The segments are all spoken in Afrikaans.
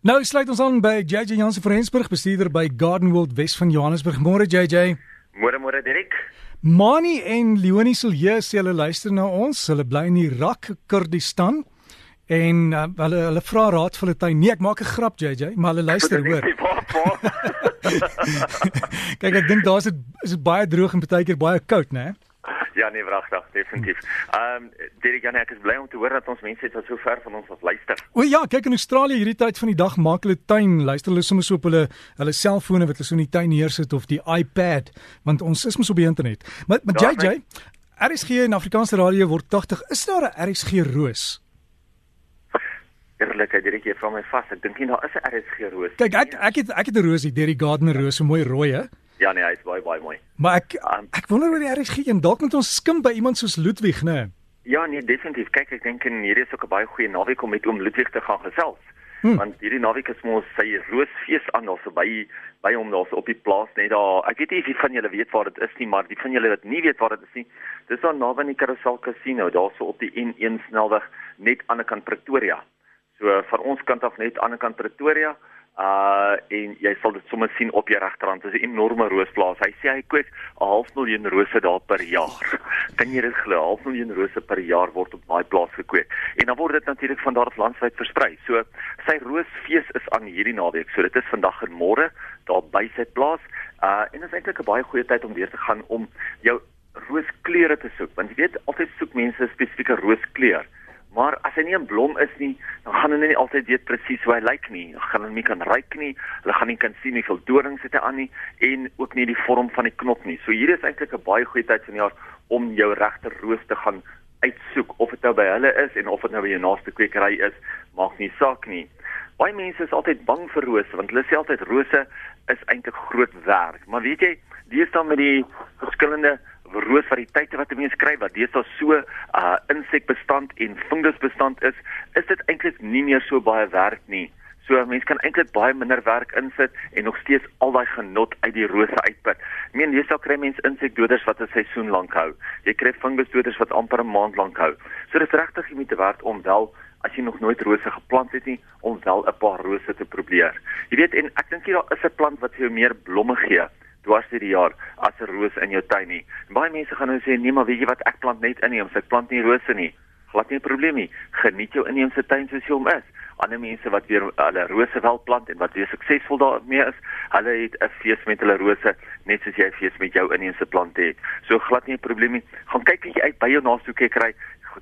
Nou sluit ons aan by JJ Jansen van Rensburg, bestuurder by Garden World Wes van Johannesburg. Môre JJ. Môre môre Dirk. Mani en Leonie Silje sê hulle luister na ons. Hulle bly in Irak, Kurdistan. En uh, hulle hulle vra raad vir hulle tuin. Nee, ek maak 'n grap JJ, maar hulle luister hoor. Kyk, ek dink daar's dit is baie droog en baie keer baie koud, né? Ja, nee, wragtig, definitief. Ehm, um, Derek Jan, ek is bly om te hoor dat ons mense het wat so ver van ons af luister. O ja, kyk in Australië hierdie tyd van die dag maak hulle tuin, luister hulle soms op hulle hulle selfone wat hulle so in die tuin neersit of die iPad, want ons is mos op die internet. Maar maar ja, JJ, RSG in Afrikaanse radio word 80. Is daar 'n RSG roos? Eerlikheid, Derek, jy vra my vas. Ek dink nie daar is 'n RSG roos. Kyk, ek ek het ek het 'n roosie, Derek Gardner roos, so mooi rooi, hè? Ja nee, hy is baie baie mooi. Maar ek um, ek wonder oor die RSG en dalk moet ons skim by iemand soos Ludwig, né? Ja nee, definitief. Kyk, ek dink en hierdie is ook 'n baie goeie naweek om met oom Ludwig te gaan gesels. Hmm. Want hierdie naweek is mos sy roosfees aan daar so by by hom daar so op die plaas net daar. Ek weet nie of van julle weet waar dit is nie, maar die van julle wat nie weet waar dit is nie, dis daar naby die Carousel Casino, daar so op die N1 snelweg net aan die kant Pretoria. So van ons kant af net aan die kant Pretoria uh en jy sal dit sommer sien op jou regterhand. Dit is 'n enorme roosplaas. Hy sê hy kweek 'n half miljoen rose daar per jaar. Kan jy dit glo? 'n Half miljoen rose per jaar word op daai plaas gekweek. En dan word dit natuurlik van daar landwyd versprei. So sy roosfees is aan hierdie naweek. So dit is vandag en môre daar by sy plaas. Uh en dit is eintlik 'n baie goeie tyd om weer te gaan om jou rooskleure te soek. Want jy weet altyd soek mense spesifieke rooskleur. Maar as hy nie 'n blom is nie, gaan hulle nie altyd weet presies hoe hy lyk nie. Hulle gaan hom nie kan ruik nie. Hulle gaan nie kan sien hoeveel dorings dit aan nie en ook nie die vorm van die knop nie. So hier is eintlik 'n baie goeie tyd van die jaar om jou regte roos te gaan uitsoek of dit nou by hulle is en of dit nou by jou naaste kwekery is, maak nie saak nie. Baie mense is altyd bang vir rose want hulle sê altyd rose is eintlik groot werk. Maar weet jy, dis dan met die verskillende roosvariëteite wat 'n mens kry wat deesdae so uh insekbestand en fungusbestand is, is dit eintlik nie meer so baie werk nie. So 'n mens kan eintlik baie minder werk insit en nog steeds al daai genot uit die rose uitput. Ek meen deesdae kry mens insekdoders wat 'n seisoen lank hou. Jy kry fungusdoders wat amper 'n maand lank hou. So dit is regtig moet werd om wel as jy nog nooit rose geplant het nie om wel 'n paar rose te probeer. Jy weet en ek dink jy daar is 'n plant wat vir jou meer blomme gee dwars deur die jaar as 'n roos in jou tuin nie. En baie mense gaan nou sê nee, maar weet jy wat, ek plant net inheemse, ek plant nie rose nie. Glad nie 'n probleem nie. Geniet jou inheemse tuin soos jy hom is. Ander mense wat weer hulle rose wel plant en wat weer suksesvol daarmee is, hulle het 'n fees met hulle rose net soos jy 'n fees met jou inheemse plante het. So glad nie 'n probleem nie. Gaan kyk bietjie uit by jou nasoekie kry.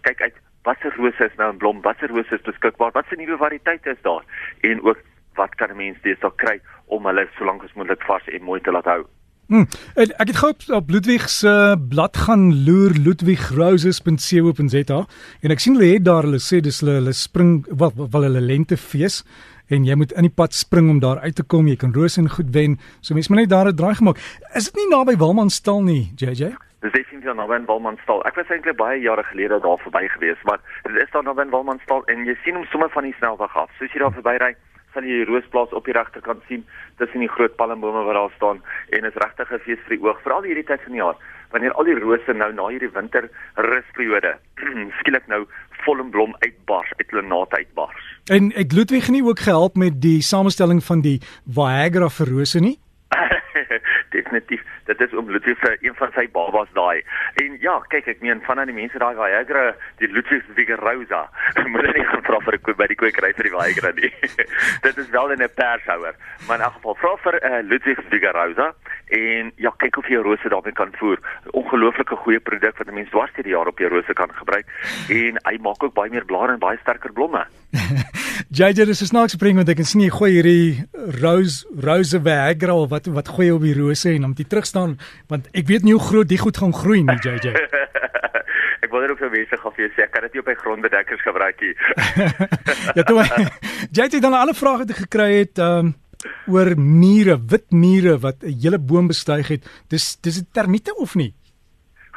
Kyk uit watter rose is nou in blom, watter rose is beskikbaar, watse nuwe variëteite is daar en ook wat kan mense deesdae kry om hulle so lank as moontlik vars en mooi te laat hou. Hmm. Ek het gou op Ludwig se blad gaan loer ludwigroses.co.za en ek sien hulle het daar hulle sê dis hulle hulle spring wat wil hulle lentefees en jy moet in die pad spring om daar uit te kom jy kan rose en goed wen so mense moet net daar 'n draai gemaak is dit nie naby Walmanstal nie JJ Dis definitief naby Walmanstal ek was eintlik baie jare gelede daar verby gewees maar dit is daar naby Walmanstal en jy sien hom sommer van die snelweg af soos jy daar verbyry sal jy die roosplaas op die regterkant sien tussen die groot palmbome wat daar staan en is regtig 'n fees vir die oog veral hierdie tyd van die jaar wanneer al die rose nou na hierdie winter rusperiode skielik nou vol en blom uitbars uit hulle naad uitbars. En ek Ludwig nie ook gehelp met die samestelling van die Viagra vir rose nie definitief dit is om Ludwig se een van sy babas daai. En ja, kyk ek meen van aan die mense daai Viagra, die Ludwig Vigarosa, moet hulle nie gaan vra vir 'n by die kwekery vir die Viagra nie. dit is wel in 'n pershouer, maar in elk geval vra vir 'n uh, Ludwig Vigarosa en ja, kyk of jy rose daarmee kan voer. Ongelooflike goeie produk wat 'n mens dwars deur die jaar op jou rose kan gebruik en hy maak ook baie meer blare en baie sterker blomme. JJ dis is snaaks spring want ek kan sien jy gooi hierdie rose rose Viagra of wat wat gooi op die rose en om dit terug staan want ek weet nie hoe groot die goed gaan groei nie JJ. ek wonder of jy mense gaan vir jou sê kan dit nie op by grondbedekkers gebruik nie. ja toe JJ dan ander vraag het ek gekry het um, oor mure, wit mure wat 'n hele boom bestuig het. Dis dis 'n termiete of nie?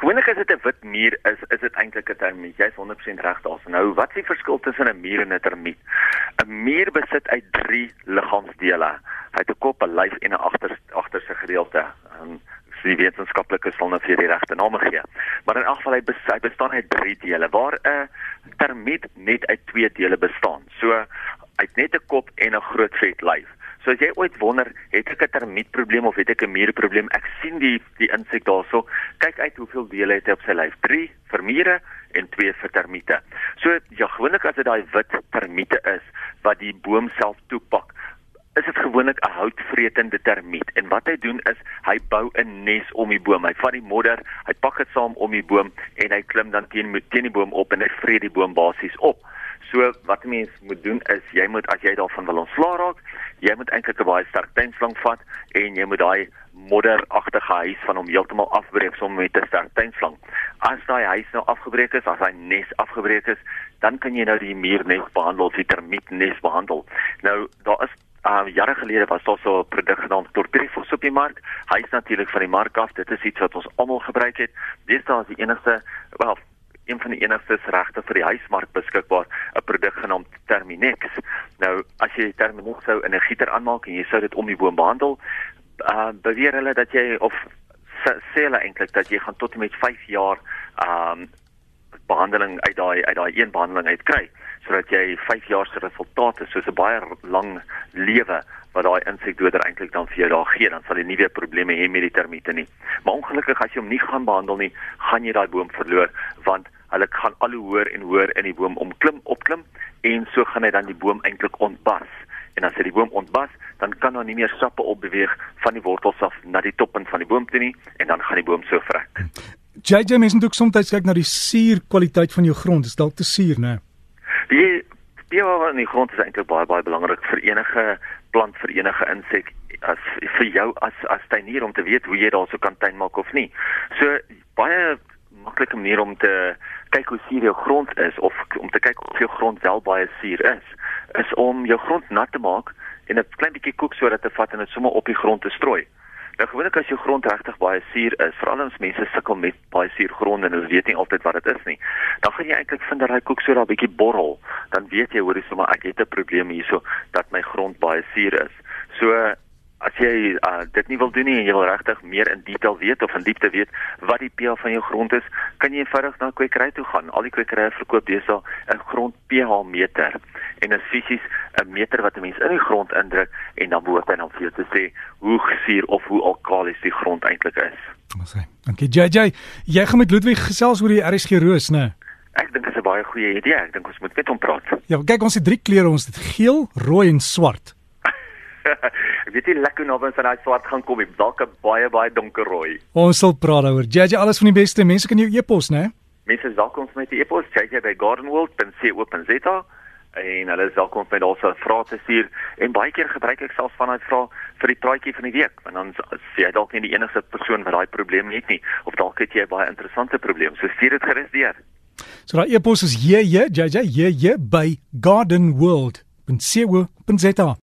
Gewoonlik as dit 'n wit muur is, is dit eintlik 'n termiet. Jy's 100% reg daarso. Nou, wat is die verskil tussen 'n muur en 'n termiet? 'n Muur besit uit 3 liggaamsdele. Hy het 'n kop, 'n lyf en 'n agter agterste gedeelte. En so die wetenskaplikes sal nou vir die regte name gee. Maar in elk geval hy bestaan uit 3 dele waar 'n termiet net uit 2 dele bestaan. So Hy het net 'n kop en 'n groot vet lyf. So as jy ooit wonder, het ek 'n termietprobleem of het ek 'n muurprobleem? Ek sien die die insek daarso. Kyk uit hoeveel dele het hy op sy lyf. 3 vir mure en 2 vir termiete. So ja, gewoonlik as dit daai wit termiete is wat die boom self toepak, is dit gewoonlik 'n houtvretende termiet. En wat hy doen is hy bou 'n nes om die boom. Hy vat die modder, hy pak dit saam om die boom en hy klim dan teen teen die boom op en hy vreet die boom basies op. So wat 'n mens moet doen is jy moet as jy daarvan wil ontslaa raak, jy moet eintlik 'n baie sterk tuinslang vat en jy moet daai modderagtige huis van hom heeltemal afbreek sommer met 'n sterk tuinslang. As daai huis nou afgebreek is, as hy nes afgebreek is, dan kan jy nou die muurnes behandel, die termietnes behandel. Nou daar is Uh jare gelede was daar so 'n produk genaamd Tortrifos op die mark. Hy is natuurlik van die mark af. Dit is iets wat ons almal gebruik het. Daar is die enigste, wel, een van die enigstes regte vir die huismark beskikbaar, Terminex. Nou, as jy Terminex sou in 'n gieter aanmaak en jy sou dit om die boom behandel, uh beweer hulle dat jy of sê hulle eintlik dat jy gaan tot en met 5 jaar um behandeling uit daai uit daai een behandeling uit kry sodat jy 5 jaar se resultate soos 'n baie lang lewe wat daai insekdoder eintlik dan vir jou daar gee, dan sal jy nie weer probleme hê met die termiete nie. Maar ongelukkig as jy hom nie gaan behandel nie, gaan jy daai boom verloor want hulle gaan al hoe hoër en hoër in die boom omklim, opklim en so gaan hy dan die boom eintlik ontbas. En as hy die boom ontbas, dan kan daar nie meer sappe opbeweeg van die wortels af na die toppunt van die boom toe nie en dan gaan die boom so vrek. JJ mens moet ook soms kyk na die suurkwaliteit van jou grond. Is dalk te suur, né? Die pH in die grond is eintlik baie baie belangrik vir enige plant, vir enige insek as vir jou as as tuinier om te weet hoe jy daarso kan tuin maak of nie. So baie maklike manier om te kyk hoe suur jou grond is of om te kyk of jou grond wel baie suur is, is om jou grond nat te maak en 'n klein bietjie koeksoda te vat en dit sommer op die grond te strooi. Nou gewoonlik as jou grond regtig baie suur is, veral as mense sukkel met baie suur grond en hulle weet nie altyd wat dit is nie, dan gaan jy eintlik vind dat daai koeksoda 'n bietjie borrel, dan weet jy hoor jy sommer ek het 'n probleem hierso dat my grond baie suur is. So as jy uh, dit nie wil doen nie en jy wil regtig meer in detail weet of in diepte weet wat die pH van jou grond is, kan jy eenvoudig na 'n kwekery toe gaan. Al die kwekerye verkoop deesdae 'n grond pH meter en dit is fisies 'n meter wat 'n mens in die grond indruk en dan behoort hy dan vir jou te sê hoe gesuur of hoe alkalis die grond eintlik is. Ons sê. Dankie JJ. Jy gaan met Ludwig gesels oor die RSG roos, né? Ek dink dit is 'n baie goeie idee. Ek dink ons moet met hom praat. Ja, kyk ons het drie kleure, ons het geel, rooi en swart. Ek weet nie lekker nou wanneer hy swart gaan kom, dalk 'n baie baie donker rooi. Ons sal praat daaroor. JJ, alles van die beste. Mense kan jou e-pos, né? Mense is welkom met die e-pos jj@gardenworld.co.za en hulle is welkom met also vrae te stuur en baie keer gebruik ek self vanuit vra vir die praatjie van die week want dan sê jy dalk nie die enigste persoon wat daai probleem het nie of dalk het jy 'n baie interessante probleem so stuur dit gerus deur So daai e-pos is jj jj jj by gardenworld.co.za